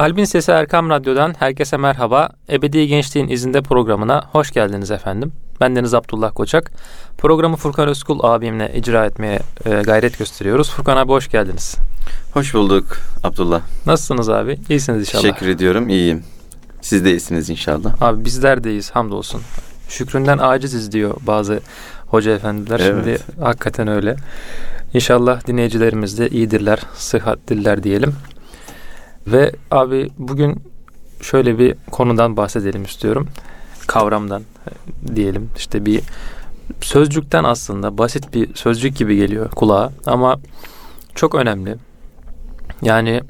Kalbin Sesi Erkam Radyo'dan herkese merhaba. Ebedi Gençliğin izinde programına hoş geldiniz efendim. Ben Deniz Abdullah Koçak. Programı Furkan Özkul abimle icra etmeye e, gayret gösteriyoruz. Furkan abi hoş geldiniz. Hoş bulduk Abdullah. Nasılsınız abi? İyisiniz inşallah. Teşekkür ediyorum. İyiyim. Siz de iyisiniz inşallah. Abi bizler de iyiyiz hamdolsun. Şükründen aciziz diyor bazı hoca efendiler. Evet. Şimdi hakikaten öyle. İnşallah dinleyicilerimiz de iyidirler, sıhhatliler diyelim. Ve abi bugün şöyle bir konudan bahsedelim istiyorum. Kavramdan e, diyelim. İşte bir sözcükten aslında basit bir sözcük gibi geliyor kulağa ama çok önemli. Yani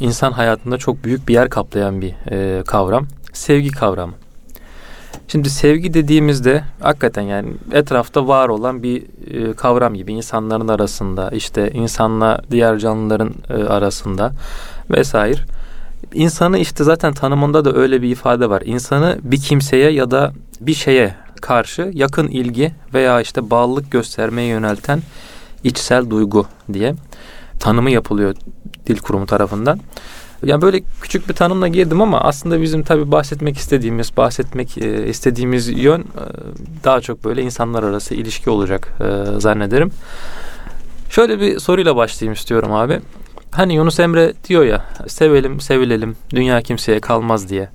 insan hayatında çok büyük bir yer kaplayan bir e, kavram. Sevgi kavramı. Şimdi sevgi dediğimizde hakikaten yani etrafta var olan bir e, kavram gibi insanların arasında işte insanla diğer canlıların e, arasında vesaire. İnsanı işte zaten tanımında da öyle bir ifade var. İnsanı bir kimseye ya da bir şeye karşı yakın ilgi veya işte bağlılık göstermeye yönelten içsel duygu diye tanımı yapılıyor dil kurumu tarafından. Yani böyle küçük bir tanımla girdim ama aslında bizim tabii bahsetmek istediğimiz, bahsetmek e, istediğimiz yön e, daha çok böyle insanlar arası ilişki olacak e, zannederim. Şöyle bir soruyla başlayayım istiyorum abi. Hani Yunus Emre diyor ya sevelim sevilelim dünya kimseye kalmaz diye.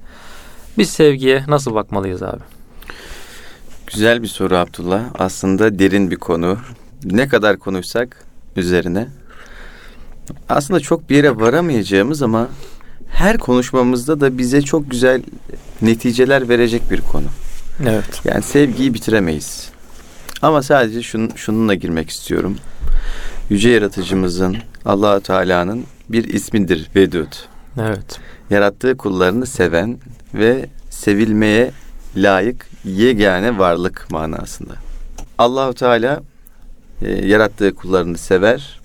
Biz sevgiye nasıl bakmalıyız abi? Güzel bir soru Abdullah. Aslında derin bir konu. Ne kadar konuşsak üzerine. Aslında çok bir yere varamayacağımız ama her konuşmamızda da bize çok güzel neticeler verecek bir konu. Evet. Yani sevgiyi bitiremeyiz. Ama sadece şun, şununla girmek istiyorum. Yüce yaratıcımızın, allah Teala'nın bir ismidir Vedud. Evet. Yarattığı kullarını seven ve sevilmeye layık yegane varlık manasında. Allahu Teala e, yarattığı kullarını sever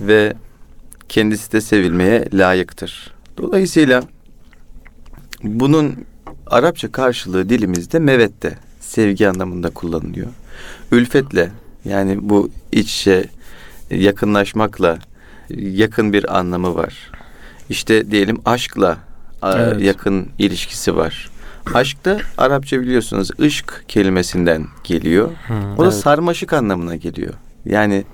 ve kendisi de sevilmeye layıktır. Dolayısıyla bunun Arapça karşılığı dilimizde mevette sevgi anlamında kullanılıyor. Ülfetle yani bu iç içe yakınlaşmakla yakın bir anlamı var. İşte diyelim aşkla Evet. yakın ilişkisi var. Aşk da Arapça biliyorsunuz ışk kelimesinden geliyor. Hı, O da evet. sarmaşık anlamına geliyor. Yani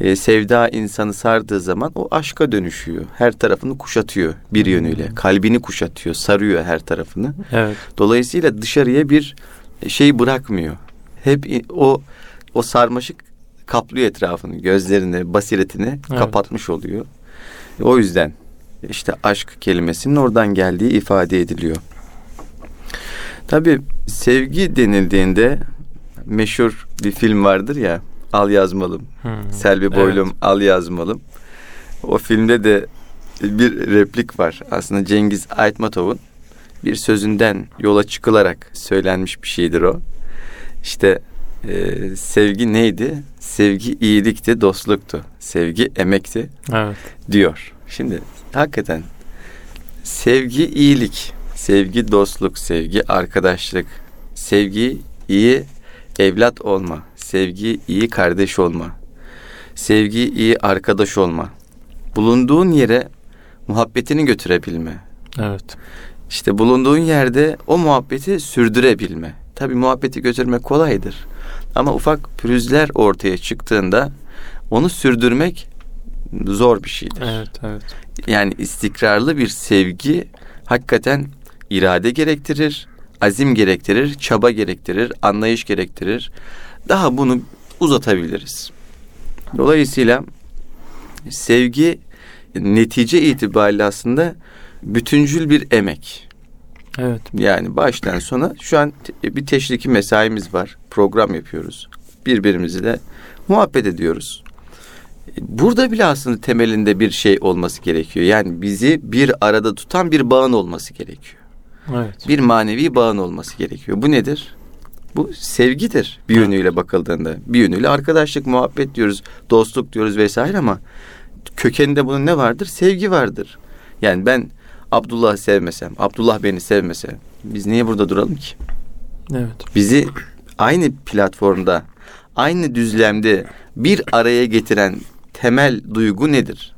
e, sevda insanı sardığı zaman o aşka dönüşüyor. Her tarafını kuşatıyor bir yönüyle. Kalbini kuşatıyor, sarıyor her tarafını. Evet. Dolayısıyla dışarıya bir şey bırakmıyor. Hep o o sarmaşık kaplıyor etrafını, gözlerini, basiretini Evet. kapatmış oluyor. O yüzden işte aşk kelimesinin oradan geldiği ifade ediliyor. Tabii sevgi denildiğinde meşhur bir film vardır ya Al Yazmalım. Hı, Selvi Boylum Al Yazmalım. O filmde de bir replik var. Aslında Cengiz Aytmatov'un bir sözünden yola çıkılarak söylenmiş bir şeydir o. İşte e, sevgi neydi? Sevgi iyilikti, dostluktu. Sevgi emekti Evet. diyor. Şimdi hakikaten sevgi iyilik, sevgi dostluk, sevgi arkadaşlık, sevgi iyi evlat olma, sevgi iyi kardeş olma, sevgi iyi arkadaş olma, bulunduğun yere muhabbetini götürebilme, Evet. işte bulunduğun yerde o muhabbeti sürdürebilme. Tabi muhabbeti götürmek kolaydır. Ama ufak pürüzler ortaya çıktığında onu sürdürmek zor bir şeydir. Evet, evet. Yani istikrarlı bir sevgi hakikaten irade gerektirir, azim gerektirir, çaba gerektirir, anlayış gerektirir. Daha bunu uzatabiliriz. Dolayısıyla sevgi netice itibariyle aslında bütüncül bir emek. Evet. Yani baştan sona şu an te- bir teşriki mesaimiz var. Program yapıyoruz. Birbirimizle muhabbet ediyoruz. Burada bile aslında temelinde bir şey olması gerekiyor. Yani bizi bir arada tutan bir bağın olması gerekiyor. Evet. Bir manevi bağın olması gerekiyor. Bu nedir? Bu sevgidir bir yönüyle bakıldığında. Bir yönüyle arkadaşlık, muhabbet diyoruz, dostluk diyoruz vesaire ama kökeninde bunun ne vardır? Sevgi vardır. Yani ben Abdullah'ı sevmesem, Abdullah beni sevmese biz niye burada duralım ki? Evet. Bizi aynı platformda, aynı düzlemde bir araya getiren temel duygu nedir?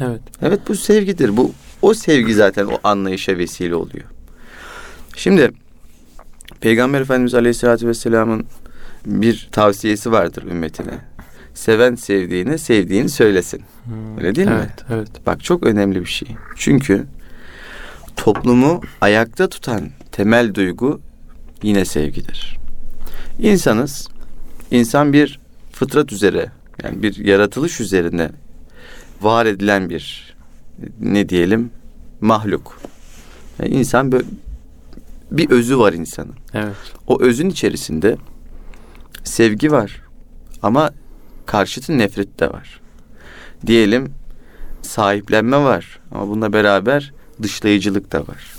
Evet. Evet bu sevgidir. Bu O sevgi zaten o anlayışa vesile oluyor. Şimdi Peygamber Efendimiz Aleyhisselatü Vesselam'ın bir tavsiyesi vardır ümmetine. Seven sevdiğine sevdiğini söylesin. Hmm, Öyle değil evet, mi? Evet. Bak çok önemli bir şey. Çünkü toplumu ayakta tutan temel duygu yine sevgidir. İnsanız. İnsan bir fıtrat üzere yani bir yaratılış üzerine var edilen bir ne diyelim mahluk. Yani insan böyle bir özü var insanın. Evet. O özün içerisinde sevgi var ama karşıtı nefret de var. Diyelim sahiplenme var ama bununla beraber dışlayıcılık da var.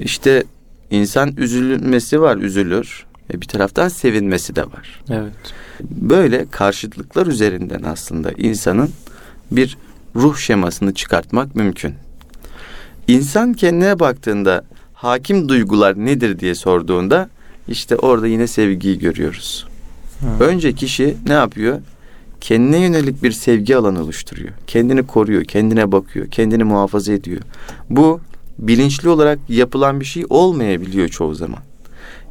İşte insan üzülmesi var, üzülür. E bir taraftan sevinmesi de var. Evet. Böyle karşıtlıklar üzerinden aslında insanın bir ruh şemasını çıkartmak mümkün. İnsan kendine baktığında hakim duygular nedir diye sorduğunda işte orada yine sevgiyi görüyoruz. Hı. Önce kişi ne yapıyor? Kendine yönelik bir sevgi alanı oluşturuyor. Kendini koruyor, kendine bakıyor, kendini muhafaza ediyor. Bu bilinçli olarak yapılan bir şey olmayabiliyor çoğu zaman.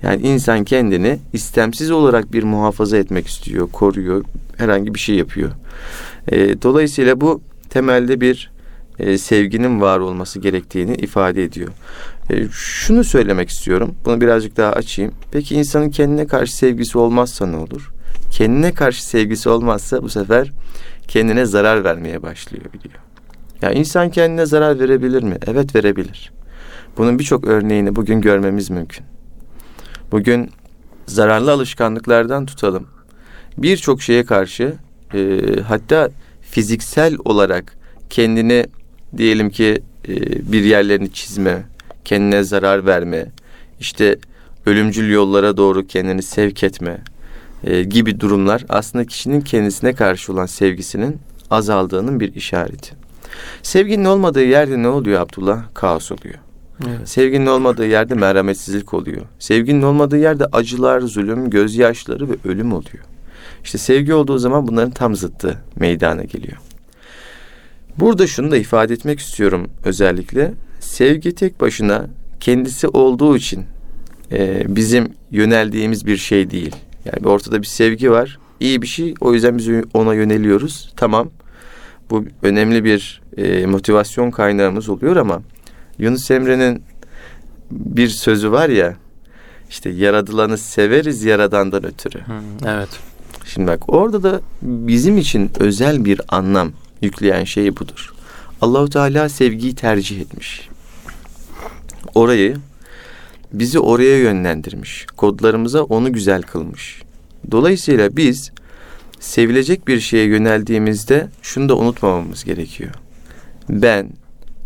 Yani insan kendini istemsiz olarak bir muhafaza etmek istiyor, koruyor, herhangi bir şey yapıyor. E, dolayısıyla bu temelde bir e, sevginin var olması gerektiğini ifade ediyor. E, şunu söylemek istiyorum. Bunu birazcık daha açayım. Peki insanın kendine karşı sevgisi olmazsa ne olur? Kendine karşı sevgisi olmazsa bu sefer kendine zarar vermeye başlıyor biliyor. Ya insan kendine zarar verebilir mi? Evet verebilir. Bunun birçok örneğini bugün görmemiz mümkün. Bugün zararlı alışkanlıklardan tutalım. Birçok şeye karşı e, hatta fiziksel olarak kendini diyelim ki e, bir yerlerini çizme, kendine zarar verme, işte ölümcül yollara doğru kendini sevk etme e, gibi durumlar aslında kişinin kendisine karşı olan sevgisinin azaldığının bir işareti. Sevginin olmadığı yerde ne oluyor Abdullah? Kaos oluyor. Evet. Sevginin olmadığı yerde merhametsizlik oluyor. Sevginin olmadığı yerde acılar, zulüm, gözyaşları ve ölüm oluyor. İşte sevgi olduğu zaman bunların tam zıttı meydana geliyor. Burada şunu da ifade etmek istiyorum özellikle. Sevgi tek başına kendisi olduğu için e, bizim yöneldiğimiz bir şey değil. Yani ortada bir sevgi var. İyi bir şey. O yüzden biz ona yöneliyoruz. Tamam. Bu önemli bir e, motivasyon kaynağımız oluyor ama Yunus Emre'nin bir sözü var ya işte yaradılanı severiz yaradandan ötürü. Hmm, evet. Şimdi bak orada da bizim için özel bir anlam yükleyen şey budur. Allahu Teala sevgiyi tercih etmiş. Orayı bizi oraya yönlendirmiş. Kodlarımıza onu güzel kılmış. Dolayısıyla biz sevilecek bir şeye yöneldiğimizde şunu da unutmamamız gerekiyor. Ben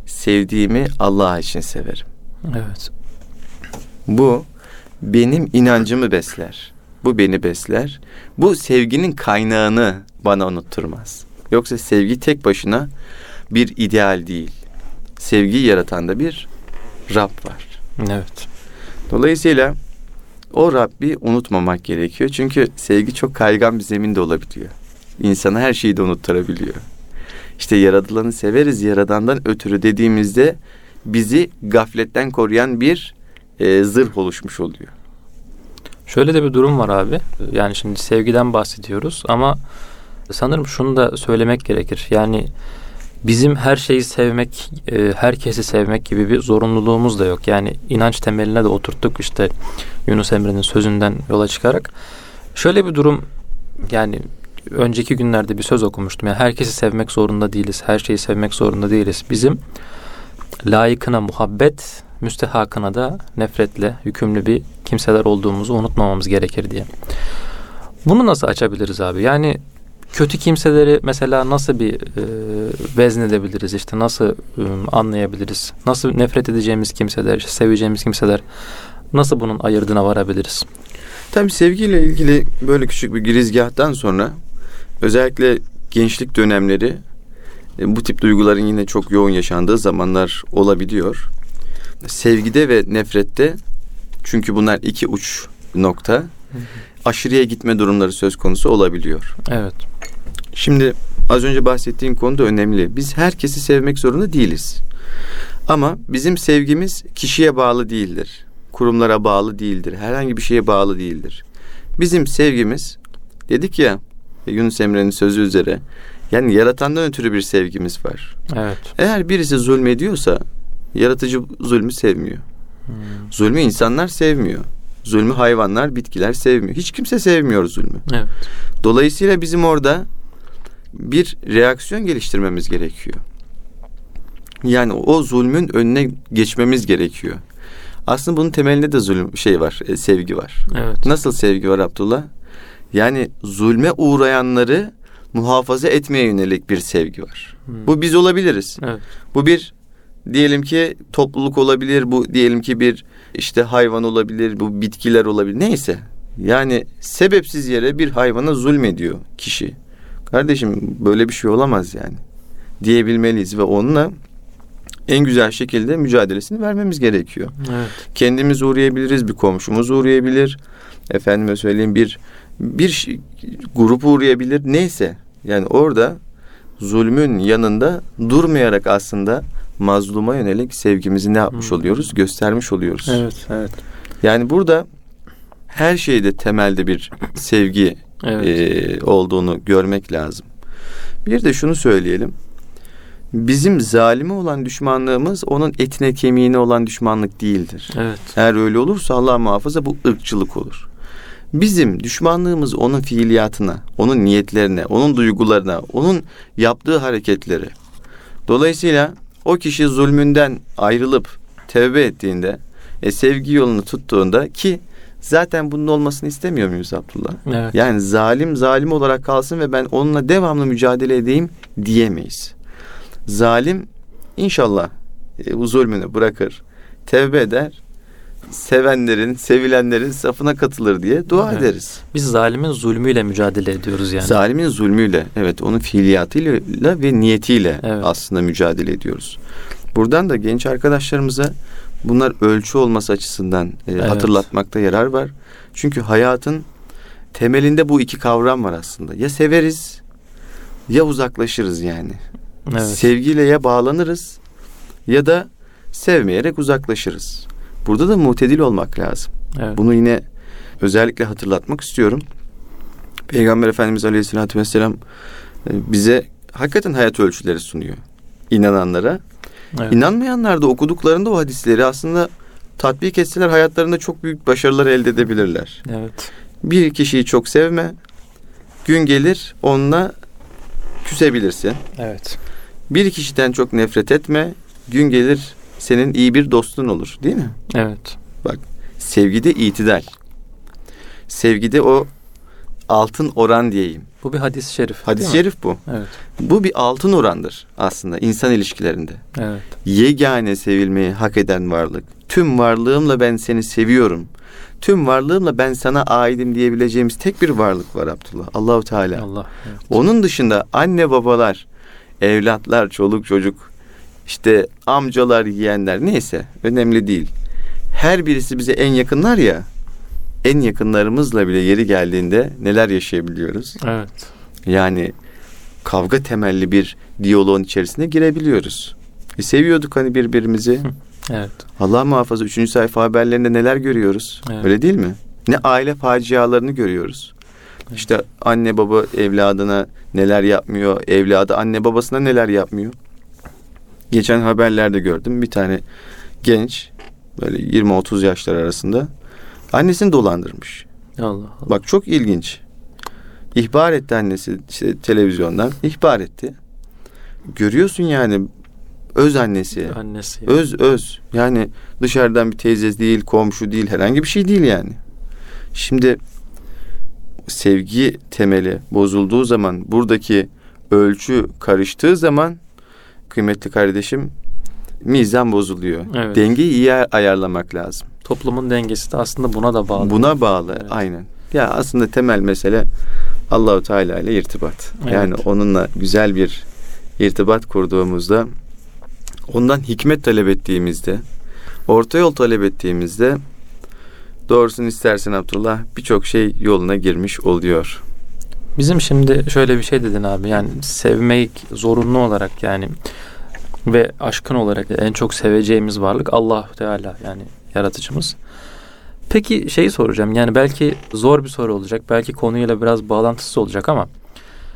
sevdiğimi Allah için severim. Evet. Bu benim inancımı besler. Bu beni besler. Bu sevginin kaynağını bana unutturmaz. Yoksa sevgi tek başına bir ideal değil. Sevgi yaratan da bir Rab var. Evet. Dolayısıyla o Rabbi unutmamak gerekiyor. Çünkü sevgi çok kaygan bir zeminde olabiliyor. İnsana her şeyi de unutturabiliyor. İşte yaradılanı severiz yaradandan ötürü dediğimizde bizi gafletten koruyan bir e, zırh oluşmuş oluyor. Şöyle de bir durum var abi. Yani şimdi sevgiden bahsediyoruz ama sanırım şunu da söylemek gerekir. Yani bizim her şeyi sevmek, e, herkesi sevmek gibi bir zorunluluğumuz da yok. Yani inanç temeline de oturttuk işte Yunus Emre'nin sözünden yola çıkarak. Şöyle bir durum yani önceki günlerde bir söz okumuştum. Yani herkesi sevmek zorunda değiliz. Her şeyi sevmek zorunda değiliz. Bizim layıkına muhabbet, müstehakına da nefretle yükümlü bir kimseler olduğumuzu unutmamamız gerekir diye. Bunu nasıl açabiliriz abi? Yani kötü kimseleri mesela nasıl bir e, veznedebiliriz? İşte nasıl e, anlayabiliriz? Nasıl nefret edeceğimiz kimseler, seveceğimiz kimseler nasıl bunun ayırdına varabiliriz? Tabii sevgiyle ilgili böyle küçük bir girizgahtan sonra özellikle gençlik dönemleri e, bu tip duyguların yine çok yoğun yaşandığı zamanlar olabiliyor. Sevgide ve nefrette çünkü bunlar iki uç nokta. Aşırıya gitme durumları söz konusu olabiliyor. Evet. Şimdi az önce bahsettiğin konu da önemli. Biz herkesi sevmek zorunda değiliz. Ama bizim sevgimiz kişiye bağlı değildir. Kurumlara bağlı değildir. Herhangi bir şeye bağlı değildir. Bizim sevgimiz dedik ya Yunus Emre'nin sözü üzere yani yaratandan ötürü bir sevgimiz var. Evet. Eğer birisi zulmediyorsa yaratıcı zulmü sevmiyor. Hmm. Zulmü insanlar sevmiyor. Zulmü hayvanlar, bitkiler sevmiyor. Hiç kimse sevmiyor zulmü. Evet. Dolayısıyla bizim orada bir reaksiyon geliştirmemiz gerekiyor. Yani o zulmün önüne geçmemiz gerekiyor. Aslında bunun temelinde de zulüm şey var, e, sevgi var. Evet. Nasıl sevgi var Abdullah? Yani zulme uğrayanları muhafaza etmeye yönelik bir sevgi var. Hmm. Bu biz olabiliriz. Evet. Bu bir diyelim ki topluluk olabilir, bu diyelim ki bir işte hayvan olabilir, bu bitkiler olabilir. Neyse. Yani sebepsiz yere bir hayvana zulmediyor kişi. Kardeşim böyle bir şey olamaz yani. Diyebilmeliyiz ve onunla en güzel şekilde mücadelesini vermemiz gerekiyor. Evet. Kendimiz uğrayabiliriz, bir komşumuz uğrayabilir. Efendime söyleyeyim bir bir grup uğrayabilir. Neyse. Yani orada zulmün yanında durmayarak aslında mazluma yönelik sevgimizi ne yapmış Hmm. oluyoruz? Göstermiş oluyoruz. Evet. Evet. Yani burada her şeyde temelde bir sevgi Evet. e, olduğunu görmek lazım. Bir de şunu söyleyelim. Bizim zalime olan düşmanlığımız onun etine kemiğine olan düşmanlık değildir. evet. Eğer öyle olursa Allah muhafaza bu ırkçılık olur. Bizim düşmanlığımız onun fiiliyatına, onun niyetlerine, onun duygularına, onun yaptığı hareketlere. Dolayısıyla o kişi zulmünden ayrılıp tevbe ettiğinde, e, sevgi yolunu tuttuğunda ki zaten bunun olmasını istemiyor muyuz Abdullah? Evet. Yani zalim zalim olarak kalsın ve ben onunla devamlı mücadele edeyim diyemeyiz. Zalim inşallah e, zulmünü bırakır, tevbe eder, sevenlerin, sevilenlerin safına katılır diye dua Evet. ederiz. Biz zalimin zulmüyle mücadele ediyoruz yani. Zalimin zulmüyle, evet onun fiiliyatıyla ve niyetiyle Evet. aslında mücadele ediyoruz. Buradan da genç arkadaşlarımıza bunlar ölçü olması açısından e, Evet. hatırlatmakta yarar var. Çünkü hayatın temelinde bu iki kavram var aslında. Ya severiz ya uzaklaşırız yani. evet. Sevgiyle ya bağlanırız ya da sevmeyerek uzaklaşırız. Burada da mutedil olmak lazım. evet. Bunu yine özellikle hatırlatmak istiyorum. Peygamber Efendimiz Aleyhisselatü Vesselam e, bize hakikaten hayat ölçüleri sunuyor. İnananlara. evet. İnanmayanlar da okuduklarında o hadisleri aslında tatbik etseler hayatlarında çok büyük başarılar elde edebilirler. evet. Bir kişiyi çok sevme, gün gelir onunla küsebilirsin. Evet. Bir kişiden çok nefret etme, gün gelir senin iyi bir dostun olur değil mi? Evet. Sevgide itidal. Sevgide o altın oran diyeyim. Bu bir hadis-i şerif. Hadis-i mi? şerif bu. Evet. Bu bir altın orandır aslında insan ilişkilerinde. Evet. Yegane sevilmeyi hak eden varlık. Tüm varlığımla ben seni seviyorum. Tüm varlığımla ben sana aidim diyebileceğimiz tek bir varlık var Abdullah. Allahu Teala. Allah. Evet. Onun dışında anne babalar, evlatlar, çoluk çocuk, işte amcalar, yeğenler neyse önemli değil. Her birisi bize en yakınlar ya. En yakınlarımızla bile yeri geldiğinde neler yaşayabiliyoruz? Evet. Yani kavga temelli bir diyaloğun içerisine girebiliyoruz. E seviyorduk hani birbirimizi. Evet. Allah muhafaza 3. sayfa haberlerinde neler görüyoruz? Evet. Öyle değil mi? Ne aile facialarını görüyoruz. İşte anne baba evladına neler yapmıyor, evladı anne babasına neler yapmıyor. Geçen haberlerde gördüm bir tane genç böyle 20-30 yaşlar arasında annesini dolandırmış. Allah Allah. Bak çok ilginç. İhbar etti annesi işte televizyondan ihbar etti. Görüyorsun yani öz annesi. Annesi. Öz öz. Yani dışarıdan bir teyze değil, komşu değil, herhangi bir şey değil yani. Şimdi sevgi temeli bozulduğu zaman, buradaki ölçü karıştığı zaman kıymetli kardeşim mizan bozuluyor. Evet. Dengeyi iyi ayarlamak lazım. Toplumun dengesi de aslında buna da bağlı. Buna bağlı Evet. aynen. Ya aslında temel mesele Allahu Teala ile irtibat. Evet. Yani onunla güzel bir irtibat kurduğumuzda ondan hikmet talep ettiğimizde orta yol talep ettiğimizde doğrusunu istersen Abdullah birçok şey yoluna girmiş oluyor. Bizim şimdi şöyle bir şey dedin abi yani sevmek zorunlu olarak yani ve aşkın olarak en çok seveceğimiz varlık Allah Teala yani yaratıcımız. Peki şeyi soracağım yani belki zor bir soru olacak belki konuyla biraz bağlantısız olacak ama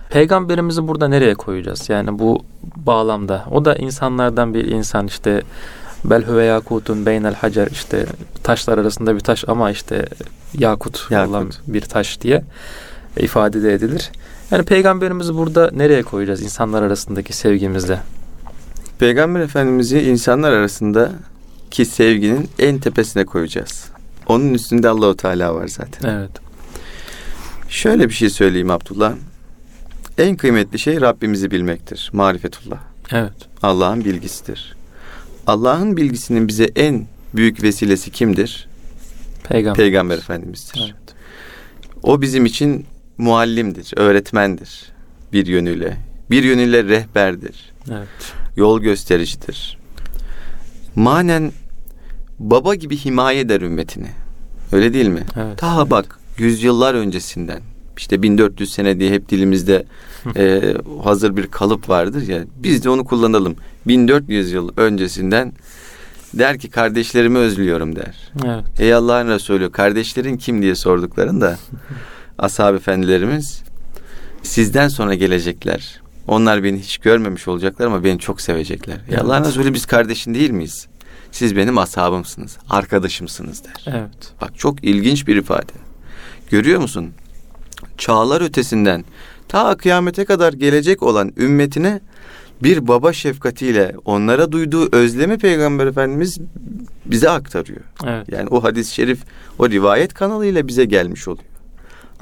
peygamberimizi burada nereye koyacağız? Yani bu bağlamda o da insanlardan bir insan işte bel huve yakutun beynel hacer işte taşlar arasında bir taş ama işte yakut, yakut. olan bir taş diye ifade de edilir. Yani peygamberimizi burada nereye koyacağız insanlar arasındaki sevgimizle? Peygamber Efendimiz'i insanlar arasında ki sevginin en tepesine koyacağız. Onun üstünde Allahu Teala var zaten. Evet. Şöyle bir şey söyleyeyim Abdullah. En kıymetli şey Rabbimizi bilmektir. Marifetullah. Evet. Allah'ın bilgisidir. Allah'ın bilgisinin bize en büyük vesilesi kimdir? Peygamber. Peygamber Efendimiz'dir. Evet. O bizim için muallimdir, öğretmendir bir yönüyle. Bir yönüyle rehberdir. Evet. Yol göstericidir. Manen baba gibi himaye eder ümmetini. Öyle değil mi? Evet. Ta evet. bak yüzyıllar öncesinden işte 1400 sene diye hep dilimizde e, hazır bir kalıp vardır ya biz de onu kullanalım. 1400 yıl öncesinden der ki kardeşlerimi özlüyorum der. Evet. Ey Allah'ın Resulü kardeşlerin kim diye sorduklarında ashab efendilerimiz sizden sonra gelecekler. Onlar beni hiç görmemiş olacaklar ama beni çok sevecekler. Evet. Ya Allah'ın Resulü biz kardeşin değil miyiz? Siz benim ashabımsınız, arkadaşımsınız der. Evet. Bak çok ilginç bir ifade. Görüyor musun? Çağlar ötesinden ta kıyamete kadar gelecek olan ümmetine bir baba şefkatiyle onlara duyduğu özlemi Peygamber Efendimiz bize aktarıyor. Evet. Yani o hadis-i şerif o rivayet kanalıyla bize gelmiş oluyor.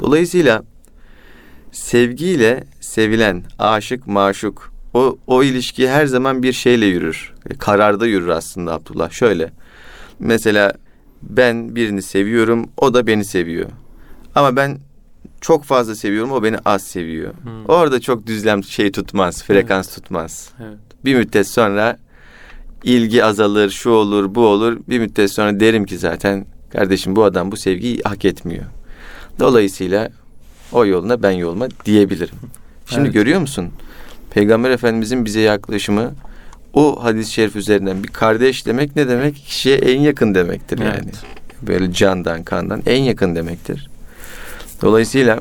Dolayısıyla sevgiyle sevilen, aşık, maşuk o, o ilişki her zaman bir şeyle yürür. E, kararda yürür aslında Abdullah. Şöyle mesela ben birini seviyorum o da beni seviyor. Ama ben çok fazla seviyorum o beni az seviyor. Hmm. Orada çok düzlem şey tutmaz, frekans evet. tutmaz. Evet. Bir müddet sonra ilgi azalır, şu olur, bu olur. Bir müddet sonra derim ki zaten kardeşim bu adam bu sevgiyi hak etmiyor. Dolayısıyla o yoluna ben yoluma diyebilirim. Şimdi evet. görüyor musun? Peygamber Efendimizin bize yaklaşımı o hadis-i şerif üzerinden bir kardeş demek ne demek? Kişiye en yakın demektir evet. yani. Böyle candan kandan en yakın demektir. Dolayısıyla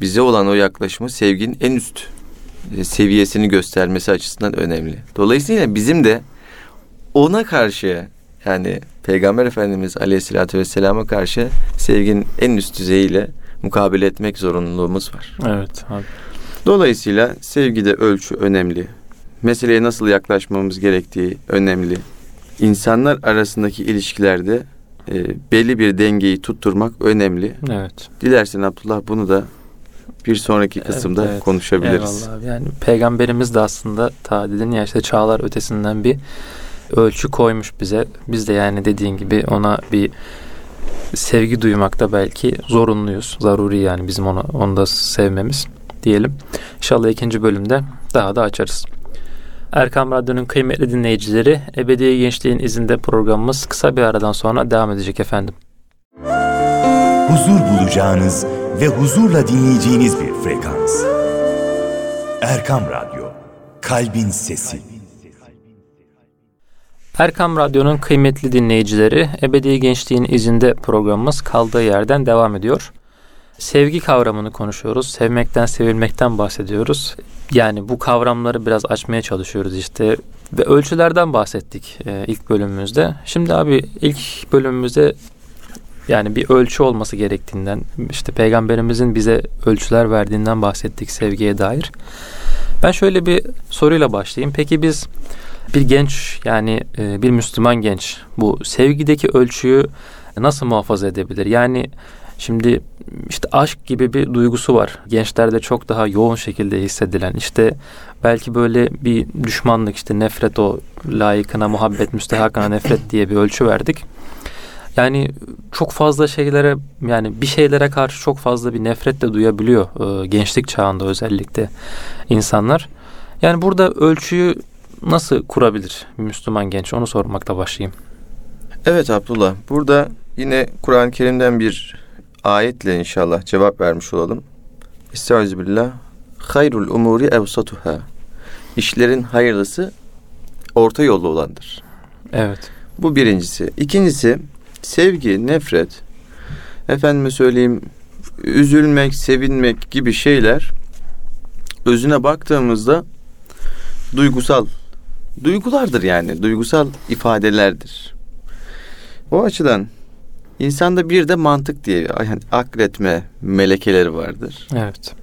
bize olan o yaklaşımı sevginin en üst e, seviyesini göstermesi açısından önemli. Dolayısıyla bizim de ona karşı yani Peygamber Efendimiz Aleyhisselatü Vesselam'a karşı sevginin en üst düzeyiyle mukabele etmek zorunluluğumuz var. Evet abi. Dolayısıyla sevgide ölçü önemli. Meseleye nasıl yaklaşmamız gerektiği önemli. İnsanlar arasındaki ilişkilerde e, belli bir dengeyi tutturmak önemli. Evet. Dilersen Abdullah bunu da bir sonraki kısımda evet, evet. konuşabiliriz. Eyvallah. Yani peygamberimiz de aslında ta dedin ya işte çağlar ötesinden bir ölçü koymuş bize. Biz de yani dediğin gibi ona bir sevgi duymakta belki zorunluyuz. Zaruri yani bizim onu, onu da sevmemiz diyelim. İnşallah ikinci bölümde daha da açarız. Erkam Radyo'nun kıymetli dinleyicileri, Ebedi Gençliğin izinde programımız kısa bir aradan sonra devam edecek efendim. Huzur bulacağınız ve huzurla dinleyeceğiniz bir frekans. Erkam Radyo, Kalbin Sesi. Erkam Radyo'nun kıymetli dinleyicileri, Ebedi Gençliğin izinde programımız kaldığı yerden devam ediyor. Sevgi kavramını konuşuyoruz. Sevmekten, sevilmekten bahsediyoruz. Yani bu kavramları biraz açmaya çalışıyoruz işte. Ve ölçülerden bahsettik e, ilk bölümümüzde. Şimdi abi ilk bölümümüzde yani bir ölçü olması gerektiğinden, işte peygamberimizin bize ölçüler verdiğinden bahsettik sevgiye dair. Ben şöyle bir soruyla başlayayım. Peki biz bir genç yani e, bir Müslüman genç bu sevgideki ölçüyü nasıl muhafaza edebilir? Yani Şimdi işte aşk gibi bir duygusu var. Gençlerde çok daha yoğun şekilde hissedilen. İşte belki böyle bir düşmanlık işte nefret o layıkına muhabbet müstehakına nefret diye bir ölçü verdik. Yani çok fazla şeylere yani bir şeylere karşı çok fazla bir nefret de duyabiliyor e, gençlik çağında özellikle insanlar. Yani burada ölçüyü nasıl kurabilir Müslüman genç onu sormakla başlayayım. Evet Abdullah burada yine Kur'an-ı Kerim'den bir ayetle inşallah cevap vermiş olalım. Estağfirullah. Hayrul umuri evsatuha. İşlerin hayırlısı orta yollu olandır. Evet. Bu birincisi. İkincisi sevgi, nefret, efendime söyleyeyim üzülmek, sevinmek gibi şeyler özüne baktığımızda duygusal duygulardır yani. Duygusal ifadelerdir. O açıdan insanda bir de mantık diye yani akletme melekeleri vardır. Evet.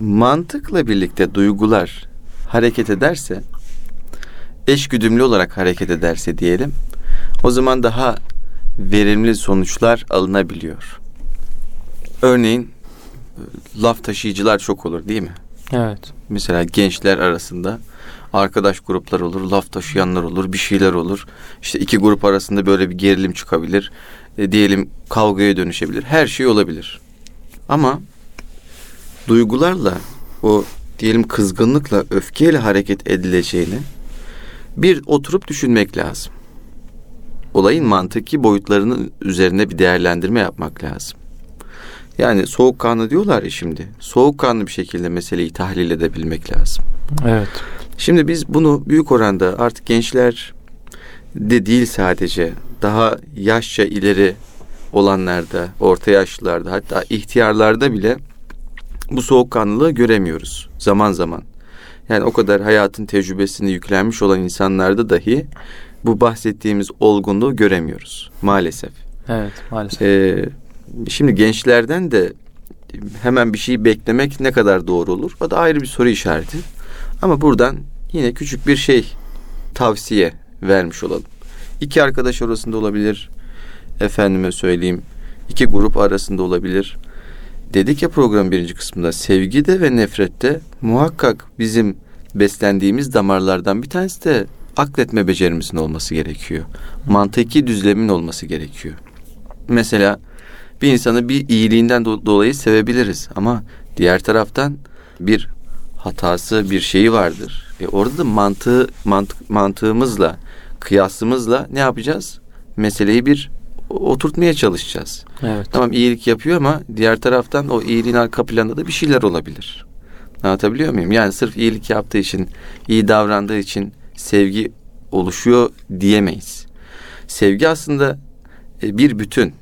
Mantıkla birlikte duygular hareket ederse eşgüdümlü olarak hareket ederse diyelim o zaman daha verimli sonuçlar alınabiliyor. Örneğin laf taşıyıcılar çok olur değil mi? Evet. Mesela gençler arasında arkadaş gruplar olur, laf taşıyanlar olur, bir şeyler olur. İşte iki grup arasında böyle bir gerilim çıkabilir. E, diyelim kavgaya dönüşebilir. Her şey olabilir. Ama duygularla o diyelim kızgınlıkla, öfkeyle hareket edileceğini bir oturup düşünmek lazım. Olayın mantıki boyutlarının üzerine bir değerlendirme yapmak lazım. Yani soğukkanlı diyorlar ya şimdi. Soğukkanlı bir şekilde meseleyi tahlil edebilmek lazım. Evet. Şimdi biz bunu büyük oranda artık gençler de değil sadece daha yaşça ileri olanlarda, orta yaşlılarda hatta ihtiyarlarda bile bu soğukkanlılığı göremiyoruz zaman zaman. Yani o kadar hayatın tecrübesini yüklenmiş olan insanlarda dahi bu bahsettiğimiz olgunluğu göremiyoruz maalesef. Evet maalesef. Ee, şimdi gençlerden de hemen bir şeyi beklemek ne kadar doğru olur? O da ayrı bir soru işareti. Ama buradan yine küçük bir şey tavsiye vermiş olalım. İki arkadaş arasında olabilir. Efendime söyleyeyim. iki grup arasında olabilir. Dedik ya program birinci kısmında sevgide ve nefrette muhakkak bizim beslendiğimiz damarlardan bir tanesi de akletme becerimizin olması gerekiyor. Mantıki düzlemin olması gerekiyor. Mesela bir insanı bir iyiliğinden do- dolayı sevebiliriz ama diğer taraftan bir hatası bir şeyi vardır. E orada da mantığı mantık, mantığımızla kıyasımızla ne yapacağız? Meseleyi bir oturtmaya çalışacağız. Evet. Tamam iyilik yapıyor ama diğer taraftan o iyiliğin arka planında da bir şeyler olabilir. Anlatabiliyor muyum? Yani sırf iyilik yaptığı için, iyi davrandığı için sevgi oluşuyor diyemeyiz. Sevgi aslında e, bir bütün.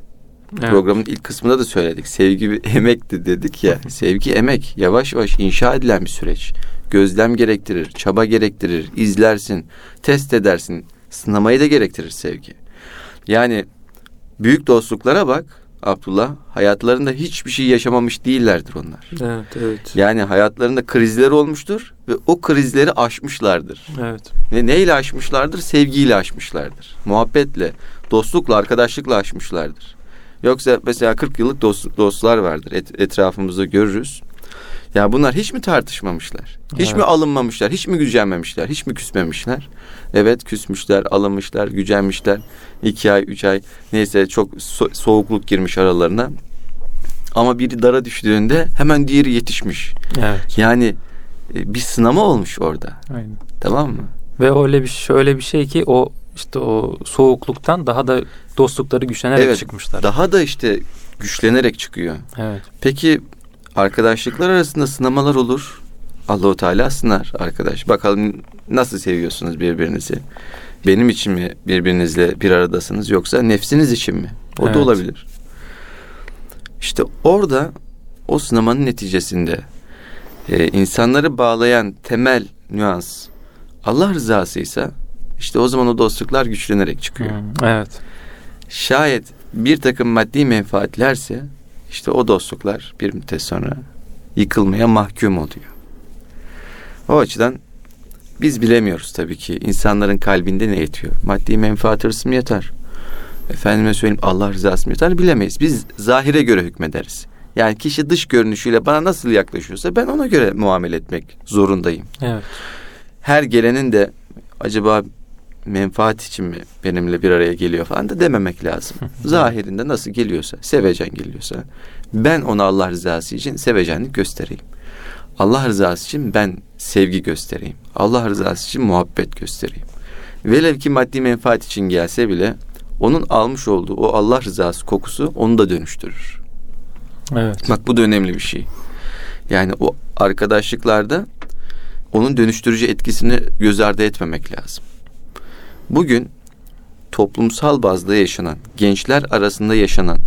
Evet. Programın ilk kısmında da söyledik. Sevgi bir emekti dedik ya. Sevgi emek. Yavaş yavaş inşa edilen bir süreç. Gözlem gerektirir, çaba gerektirir, izlersin, test edersin. Sınamayı da gerektirir sevgi. Yani büyük dostluklara bak Abdullah. Hayatlarında hiçbir şey yaşamamış değillerdir onlar. Evet, evet. Yani hayatlarında krizler olmuştur ve o krizleri aşmışlardır. Evet. Ve neyle aşmışlardır? Sevgiyle aşmışlardır. Muhabbetle, dostlukla, arkadaşlıkla aşmışlardır. Yoksa mesela 40 yıllık dost, dostlar vardır. Et, etrafımızda görürüz. Ya bunlar hiç mi tartışmamışlar? Hiç Evet. mi alınmamışlar? Hiç mi gücenmemişler? Hiç mi küsmemişler? Evet küsmüşler, alınmışlar, gücenmişler. iki ay, üç ay neyse çok so- soğukluk girmiş aralarına. Ama biri dara düştüğünde hemen diğeri yetişmiş. Evet. Yani e, bir sınama olmuş orada. Aynen. Tamam mı? Ve öyle bir şöyle bir şey ki o işte o soğukluktan daha da dostlukları güçlenerek Evet, çıkmışlar. Daha da işte güçlenerek çıkıyor. evet. Peki arkadaşlıklar arasında sınamalar olur. Allahu Teala sınar arkadaş. Bakalım nasıl seviyorsunuz birbirinizi? Benim için mi birbirinizle bir aradasınız yoksa nefsiniz için mi? O Evet. da olabilir. İşte orada o sınamanın neticesinde e, insanları bağlayan temel nüans Allah rızasıysa işte o zaman o dostluklar güçlenerek çıkıyor. Hmm, evet. Şayet bir takım maddi menfaatlerse işte o dostluklar bir müddet sonra yıkılmaya mahkum oluyor. O açıdan biz bilemiyoruz tabii ki insanların kalbinde ne yetiyor. Maddi menfaat hırsı mı yeter? Efendime söyleyeyim Allah rızası mı yeter bilemeyiz. Biz zahire göre hükmederiz. Yani kişi dış görünüşüyle bana nasıl yaklaşıyorsa ben ona göre muamele etmek zorundayım Evet. her gelenin de acaba menfaat için mi benimle bir araya geliyor falan da dememek lazım. Zahirinde nasıl geliyorsa, sevecen geliyorsa ben ona Allah rızası için sevecenlik göstereyim. Allah rızası için ben sevgi göstereyim. Allah rızası için muhabbet göstereyim. Velev ki maddi menfaat için gelse bile onun almış olduğu o Allah rızası kokusu onu da dönüştürür. Evet. Bak bu da önemli bir şey. Yani o arkadaşlıklarda onun dönüştürücü etkisini göz ardı etmemek lazım. Bugün toplumsal bazda yaşanan, gençler arasında yaşanan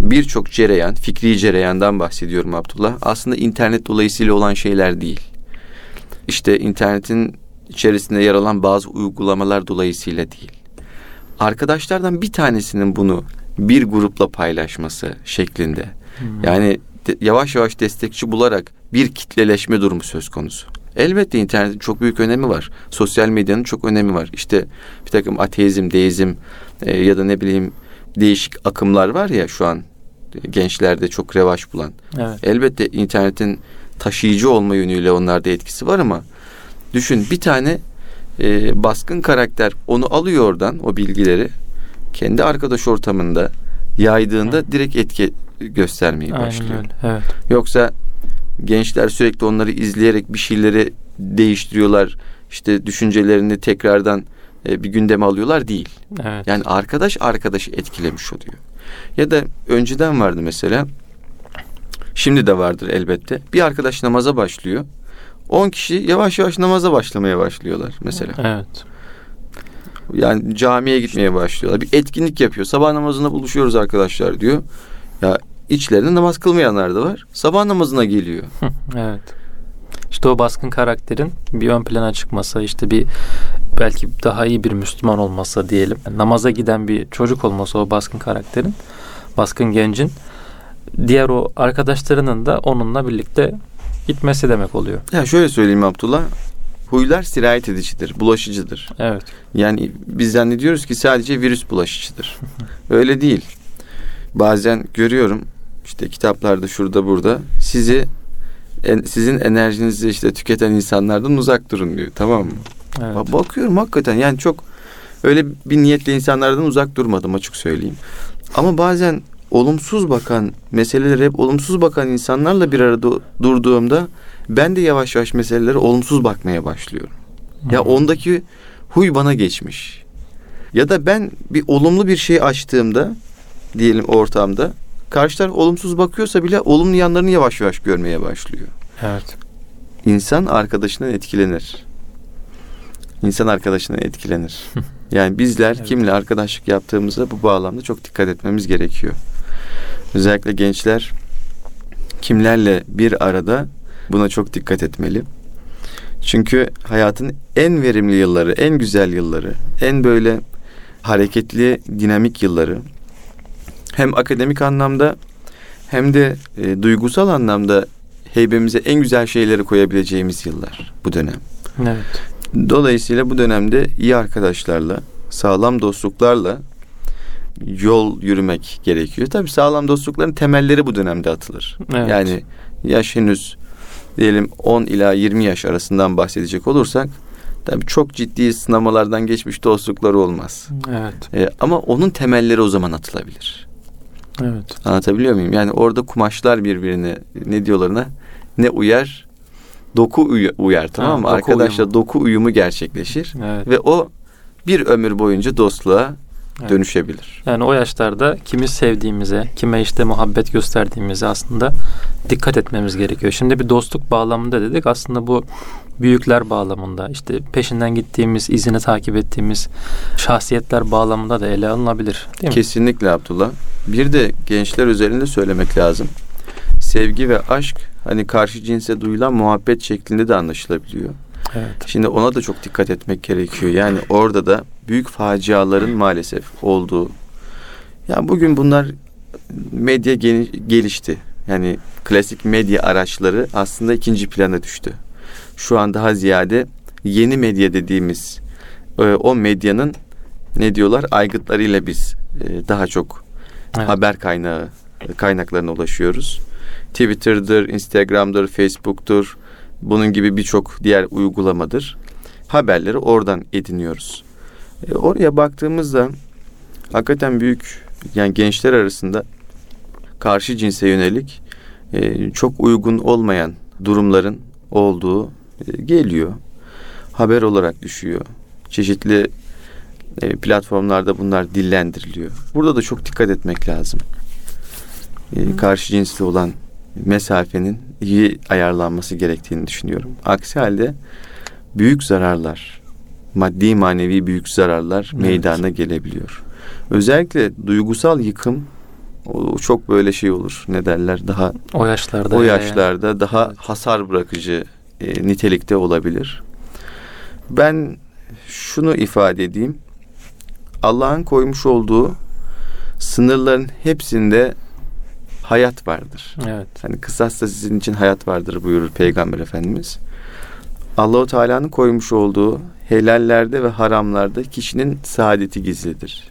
birçok cereyan, fikri cereyandan bahsediyorum Abdullah. Aslında internet dolayısıyla olan şeyler değil. İşte internetin içerisinde yer alan bazı uygulamalar dolayısıyla değil. Arkadaşlardan bir tanesinin bunu bir grupla paylaşması şeklinde. Hmm. Yani de, yavaş yavaş destekçi bularak bir kitleleşme durumu söz konusu. Elbette internetin çok büyük önemi var. Sosyal medyanın çok önemi var. İşte bir takım ateizm, deizm e, ya da ne bileyim değişik akımlar var ya şu an gençlerde çok revaç bulan. Evet. Elbette internetin taşıyıcı olma yönüyle onlarda etkisi var ama düşün bir tane e, baskın karakter onu alıyor oradan o bilgileri kendi arkadaş ortamında yaydığında Hı. direkt etki göstermeye Aynen başlıyor. Öyle. Evet. Yoksa gençler sürekli onları izleyerek bir şeyleri değiştiriyorlar. İşte düşüncelerini tekrardan e, bir gündeme alıyorlar değil. Evet. Yani arkadaş arkadaşı etkilemiş oluyor. Ya da önceden vardı mesela. Şimdi de vardır elbette. Bir arkadaş namaza başlıyor. 10 kişi yavaş yavaş namaza başlamaya başlıyorlar mesela. Evet. Yani camiye gitmeye başlıyorlar. Bir etkinlik yapıyor. Sabah namazında buluşuyoruz arkadaşlar diyor. Ya içlerinde namaz kılmayanlar da var. Sabah namazına geliyor. evet. İşte o baskın karakterin bir ön plana çıkması, işte bir belki daha iyi bir Müslüman olmasa diyelim. Namaza giden bir çocuk olması o baskın karakterin, baskın gencin diğer o arkadaşlarının da onunla birlikte gitmesi demek oluyor. Ya şöyle söyleyeyim Abdullah. Huylar sirayet edicidir, bulaşıcıdır. Evet. Yani biz zannediyoruz ki sadece virüs bulaşıcıdır. Öyle değil. Bazen görüyorum işte kitaplarda şurada burada sizi en, sizin enerjinizi işte tüketen insanlardan uzak durun diyor. Tamam mı? Evet. Bakıyorum hakikaten yani çok öyle bir niyetle insanlardan uzak durmadım açık söyleyeyim. Ama bazen olumsuz bakan meselelere hep olumsuz bakan insanlarla bir arada durduğumda ben de yavaş yavaş meselelere olumsuz bakmaya başlıyorum. Hmm. Ya ondaki huy bana geçmiş. Ya da ben bir olumlu bir şey açtığımda diyelim ortamda karşı taraf olumsuz bakıyorsa bile olumlu yanlarını yavaş yavaş görmeye başlıyor. Evet. İnsan arkadaşından etkilenir. İnsan arkadaşından etkilenir. yani bizler evet. kimle arkadaşlık yaptığımıza bu bağlamda çok dikkat etmemiz gerekiyor. Özellikle gençler kimlerle bir arada buna çok dikkat etmeli. Çünkü hayatın en verimli yılları, en güzel yılları, en böyle hareketli, dinamik yılları hem akademik anlamda hem de e, duygusal anlamda heybemize en güzel şeyleri koyabileceğimiz yıllar bu dönem. Evet. Dolayısıyla bu dönemde iyi arkadaşlarla, sağlam dostluklarla yol yürümek gerekiyor. Tabii sağlam dostlukların temelleri bu dönemde atılır. Evet. Yani yaş henüz diyelim 10 ila 20 yaş arasından bahsedecek olursak tabii çok ciddi sınamalardan geçmiş dostlukları olmaz. Evet. Ee, ama onun temelleri o zaman atılabilir. Evet. Anlatabiliyor muyum? Yani orada kumaşlar birbirine ne diyorlarına ne uyar doku uyar tamam mı? Doku Arkadaşla uyumu. doku uyumu gerçekleşir evet. ve o bir ömür boyunca dostluğa evet. dönüşebilir. Yani o yaşlarda kimi sevdiğimize, kime işte muhabbet gösterdiğimize aslında dikkat etmemiz gerekiyor. Şimdi bir dostluk bağlamında dedik. Aslında bu büyükler bağlamında işte peşinden gittiğimiz, izini takip ettiğimiz şahsiyetler bağlamında da ele alınabilir. Değil mi? Kesinlikle Abdullah. Bir de gençler üzerinde söylemek lazım. Sevgi ve aşk hani karşı cinse duyulan muhabbet şeklinde de anlaşılabiliyor. Evet. Şimdi ona da çok dikkat etmek gerekiyor. Yani orada da büyük faciaların maalesef olduğu. Ya bugün bunlar medya gelişti. Yani klasik medya araçları aslında ikinci plana düştü. Şu an daha ziyade yeni medya dediğimiz e, o medyanın ne diyorlar aygıtlarıyla biz e, daha çok evet. haber kaynağı kaynaklarına ulaşıyoruz. Twitter'dır, Instagram'dır, Facebook'tur. Bunun gibi birçok diğer uygulamadır. Haberleri oradan ediniyoruz. E, oraya baktığımızda hakikaten büyük yani gençler arasında karşı cinse yönelik e, çok uygun olmayan durumların olduğu geliyor. Haber olarak düşüyor. Çeşitli e, platformlarda bunlar dillendiriliyor. Burada da çok dikkat etmek lazım. E, karşı cinsli olan mesafenin iyi ayarlanması gerektiğini düşünüyorum. Aksi halde büyük zararlar maddi manevi büyük zararlar Evet. meydana gelebiliyor. Özellikle duygusal yıkım o çok böyle şey olur. Ne derler? Daha O yaşlarda. o yaşlarda daha Evet. hasar bırakıcı e, nitelikte olabilir. Ben şunu ifade edeyim. Allah'ın koymuş olduğu sınırların hepsinde hayat vardır. Evet. Hani kısas da sizin için hayat vardır buyurur Peygamber Efendimiz. Allahu Teala'nın koymuş olduğu helallerde ve haramlarda kişinin saadeti gizlidir.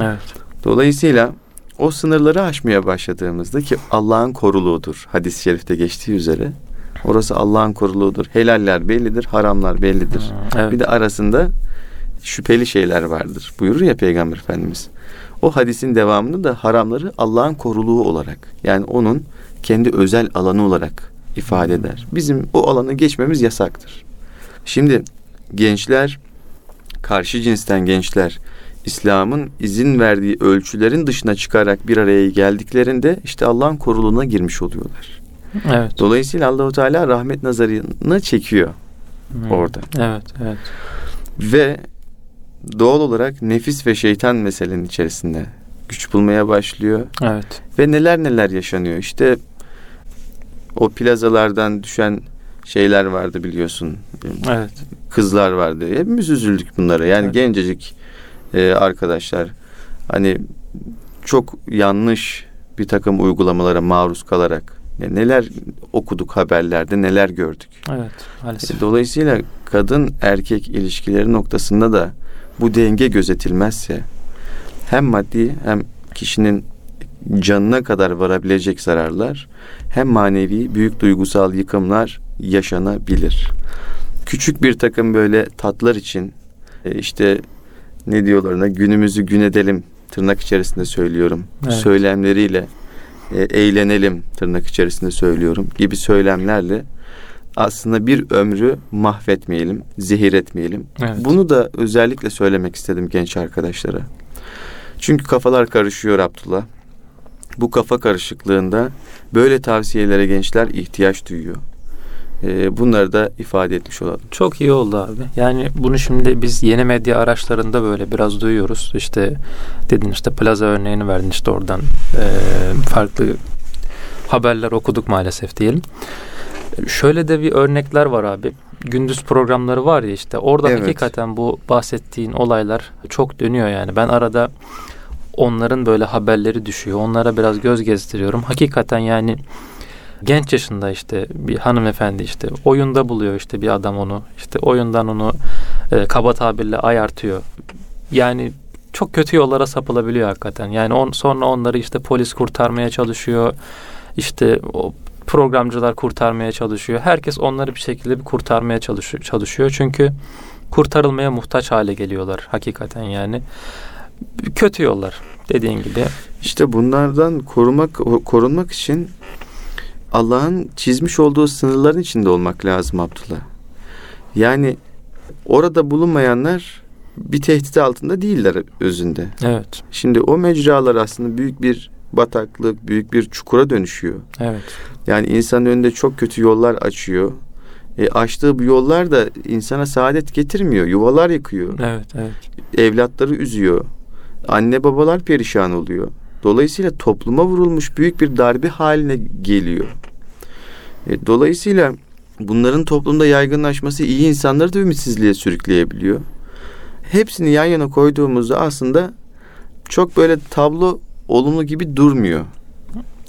Evet. Dolayısıyla o sınırları aşmaya başladığımızda ki Allah'ın koruluğudur. Hadis-i şerifte geçtiği üzere. Orası Allah'ın koruluğudur. Helaller bellidir, haramlar bellidir. Evet. Bir de arasında şüpheli şeyler vardır. Buyurur ya Peygamber Efendimiz. O hadisin devamını da haramları Allah'ın koruluğu olarak yani onun kendi özel alanı olarak ifade eder. Bizim o alanı geçmemiz yasaktır. Şimdi gençler karşı cinsten gençler İslam'ın izin verdiği ölçülerin dışına çıkarak bir araya geldiklerinde işte Allah'ın koruluğuna girmiş oluyorlar. Evet. Dolayısıyla Allahu Teala rahmet nazarını çekiyor Hmm. orada. Evet. Evet. ve doğal olarak nefis ve şeytan meselenin içerisinde güç bulmaya başlıyor Evet. ve neler neler yaşanıyor. İşte o plazalardan düşen şeyler vardı biliyorsun. Evet. Kızlar vardı. Hepimiz üzüldük bunlara. Yani Evet. gencecik e, arkadaşlar hani çok yanlış bir takım uygulamalara maruz kalarak ya neler okuduk haberlerde neler gördük. Evet. Maalesef. Dolayısıyla kadın erkek ilişkileri noktasında da bu denge gözetilmezse hem maddi hem kişinin canına kadar varabilecek zararlar hem manevi büyük duygusal yıkımlar yaşanabilir. Küçük bir takım böyle tatlar için e, işte ne diyorlar ona günümüzü gün edelim tırnak içerisinde söylüyorum. Evet. Söylemleriyle e, eğlenelim tırnak içerisinde söylüyorum gibi söylemlerle aslında bir ömrü mahvetmeyelim, zehir etmeyelim. Evet. Bunu da özellikle söylemek istedim genç arkadaşlara. Çünkü kafalar karışıyor Abdullah. Bu kafa karışıklığında böyle tavsiyelere gençler ihtiyaç duyuyor. Ee, bunları da ifade etmiş olalım. Çok iyi oldu abi. Yani bunu şimdi biz yeni medya araçlarında böyle biraz duyuyoruz. İşte dedin işte plaza örneğini verdin işte oradan eee, farklı haberler okuduk maalesef diyelim. Şöyle de bir örnekler var abi. Gündüz programları var ya işte orada Evet. hakikaten bu bahsettiğin olaylar çok dönüyor yani. Ben arada onların böyle haberleri düşüyor. Onlara biraz göz gezdiriyorum. Hakikaten yani genç yaşında işte bir hanımefendi işte oyunda buluyor işte bir adam onu işte oyundan onu e, kaba tabirle ayartıyor. Yani çok kötü yollara sapılabiliyor hakikaten. Yani on, sonra onları işte polis kurtarmaya çalışıyor. İşte o programcılar kurtarmaya çalışıyor. Herkes onları bir şekilde bir kurtarmaya çalışıyor, çalışıyor. Çünkü kurtarılmaya muhtaç hale geliyorlar hakikaten yani. Kötü yollar dediğin gibi. İşte bunlardan korumak korunmak için Allah'ın çizmiş olduğu sınırların içinde olmak lazım Abdullah. Yani orada bulunmayanlar bir tehdit altında değiller özünde. Evet. Şimdi o mecralar aslında büyük bir bataklık, büyük bir çukura dönüşüyor. Evet. Yani insanın önünde çok kötü yollar açıyor. E, açtığı bu yollar da insana saadet getirmiyor. Yuvalar yıkıyor. Evet, evet. Evlatları üzüyor. Anne babalar perişan oluyor. Dolayısıyla topluma vurulmuş büyük bir darbe haline geliyor. E, dolayısıyla bunların toplumda yaygınlaşması iyi insanları da ümitsizliğe sürükleyebiliyor. Hepsini yan yana koyduğumuzda aslında çok böyle tablo olumlu gibi durmuyor.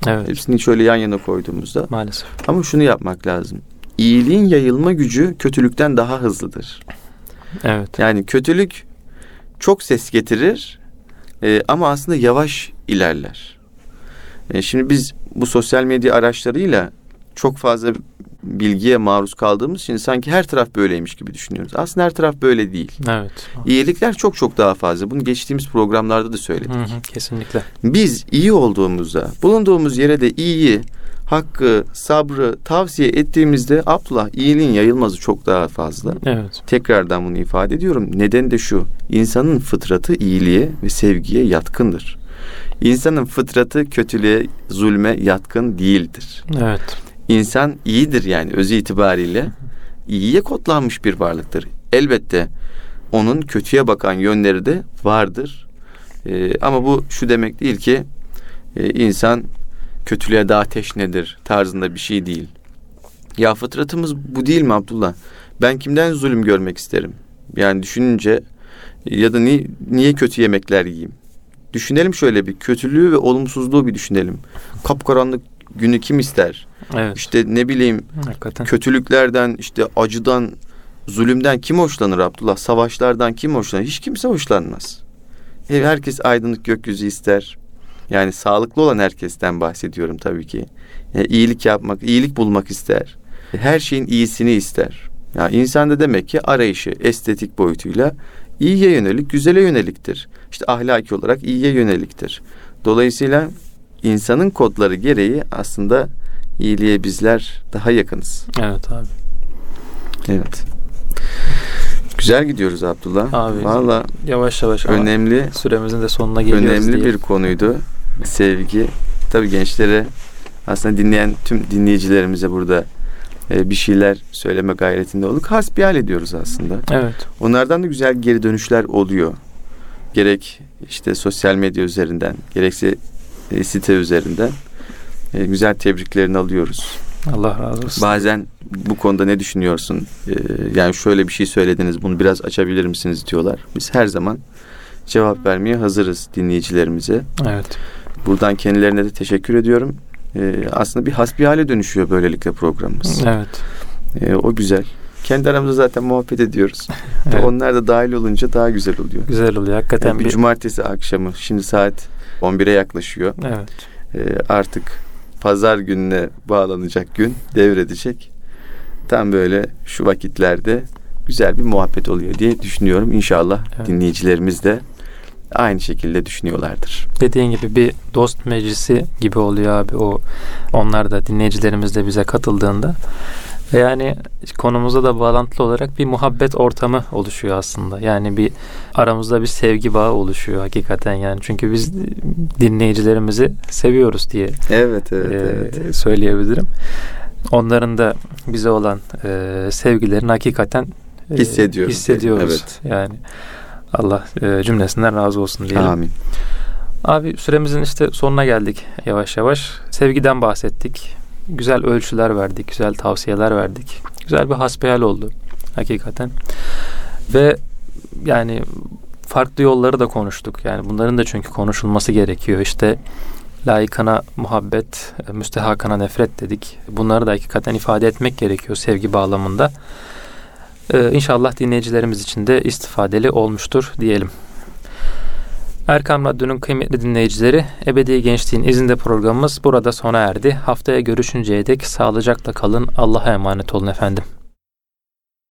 Evet. Hepsini şöyle yan yana koyduğumuzda. Maalesef. Ama şunu yapmak lazım. İyiliğin yayılma gücü kötülükten daha hızlıdır. Evet. Yani kötülük çok ses getirir e, ama aslında yavaş ilerler. E, şimdi biz bu sosyal medya araçlarıyla çok fazla bilgiye maruz kaldığımız için sanki her taraf böyleymiş gibi düşünüyoruz. Aslında her taraf böyle değil. Evet. İyilikler çok çok daha fazla. Bunu geçtiğimiz programlarda da söyledik. Hı hı, kesinlikle. Biz iyi olduğumuzda, bulunduğumuz yere de iyiyi, hakkı, sabrı tavsiye ettiğimizde Abdullah iyiliğin yayılması çok daha fazla. Evet. Tekrardan bunu ifade ediyorum. Neden de şu. insanın fıtratı iyiliğe ve sevgiye yatkındır. İnsanın fıtratı kötülüğe, zulme yatkın değildir. Evet. İnsan iyidir yani özü itibariyle iyiye kodlanmış bir varlıktır. Elbette onun kötüye bakan yönleri de vardır. E, ama bu şu demek değil ki e, insan kötülüğe daha teşnedir tarzında bir şey değil. Ya fıtratımız bu değil mi Abdullah? Ben kimden zulüm görmek isterim? Yani düşününce ya da ni, niye kötü yemekler yiyeyim? Düşünelim şöyle bir kötülüğü ve olumsuzluğu bir düşünelim. Kapkaranlık günü kim ister? Evet. İşte ne bileyim Hakikaten. kötülüklerden işte acıdan zulümden kim hoşlanır Abdullah? Savaşlardan kim hoşlanır? Hiç kimse hoşlanmaz. Herkes aydınlık gökyüzü ister. Yani sağlıklı olan herkesten bahsediyorum tabii ki. E, iyilik yapmak, iyilik bulmak ister. E, Her şeyin iyisini ister. Yani insan da demek ki arayışı estetik boyutuyla iyiye yönelik, güzele yöneliktir. İşte ahlaki olarak iyiye yöneliktir. Dolayısıyla insanın kodları gereği aslında iyiliğe bizler daha yakınız. Evet abi. Evet. Güzel gidiyoruz Abdullah. Abi, Valla Yavaş yavaş önemli süremizin de sonuna geliyoruz önemli diye. bir konuydu. Sevgi. Tabii gençlere aslında dinleyen tüm dinleyicilerimize burada e, bir şeyler söyleme gayretinde olduk. Hasbihal ediyoruz aslında. Evet. Onlardan da güzel geri dönüşler oluyor. Gerek işte sosyal medya üzerinden, gerekse e, site üzerinden e, güzel tebriklerini alıyoruz. Allah razı olsun. Bazen bu konuda ne düşünüyorsun? Yani şöyle bir şey söylediniz, bunu biraz açabilir misiniz diyorlar. Biz her zaman cevap vermeye hazırız dinleyicilerimize. Evet. Buradan kendilerine de teşekkür ediyorum. Ee, aslında bir hasbihale dönüşüyor böylelikle programımız. Evet. Ee, o güzel. Kendi aramızda zaten muhabbet ediyoruz. Evet. Onlar da dahil olunca daha güzel oluyor. Güzel oluyor. Hakikaten Yani bir bir... cumartesi akşamı, şimdi saat 11'e yaklaşıyor. Evet. Ee, artık pazar gününe bağlanacak gün devredecek. Tam böyle şu vakitlerde güzel bir muhabbet oluyor diye düşünüyorum. İnşallah Evet. dinleyicilerimiz de aynı şekilde düşünüyorlardır. Dediğin gibi bir dost meclisi gibi oluyor abi o onlar da dinleyicilerimiz de bize katıldığında ve yani konumuza da bağlantılı olarak bir muhabbet ortamı oluşuyor aslında. Yani bir aramızda bir sevgi bağı oluşuyor hakikaten yani. Çünkü biz dinleyicilerimizi seviyoruz diye Evet, evet, e, evet. söyleyebilirim. Onların da bize olan e, sevgilerini hakikaten e, Hissediyoruz. hissediyoruz. Evet. Yani Allah e, cümlesinden razı olsun diyelim. Amin. Abi süremizin işte sonuna geldik yavaş yavaş. Sevgiden bahsettik. Güzel ölçüler verdik, güzel tavsiyeler verdik. Güzel bir hasbihal oldu hakikaten. Ve yani farklı yolları da konuştuk. Yani bunların da çünkü konuşulması gerekiyor. İşte layıkana muhabbet, müstehakana nefret dedik. Bunları da hakikaten ifade etmek gerekiyor sevgi bağlamında. Ee, inşallah dinleyicilerimiz için de istifadeli olmuştur diyelim. Erkam Radyo'nun kıymetli dinleyicileri, Ebedi Gençliğin izinde programımız burada sona erdi. Haftaya görüşünceye dek sağlıcakla kalın. Allah'a emanet olun efendim.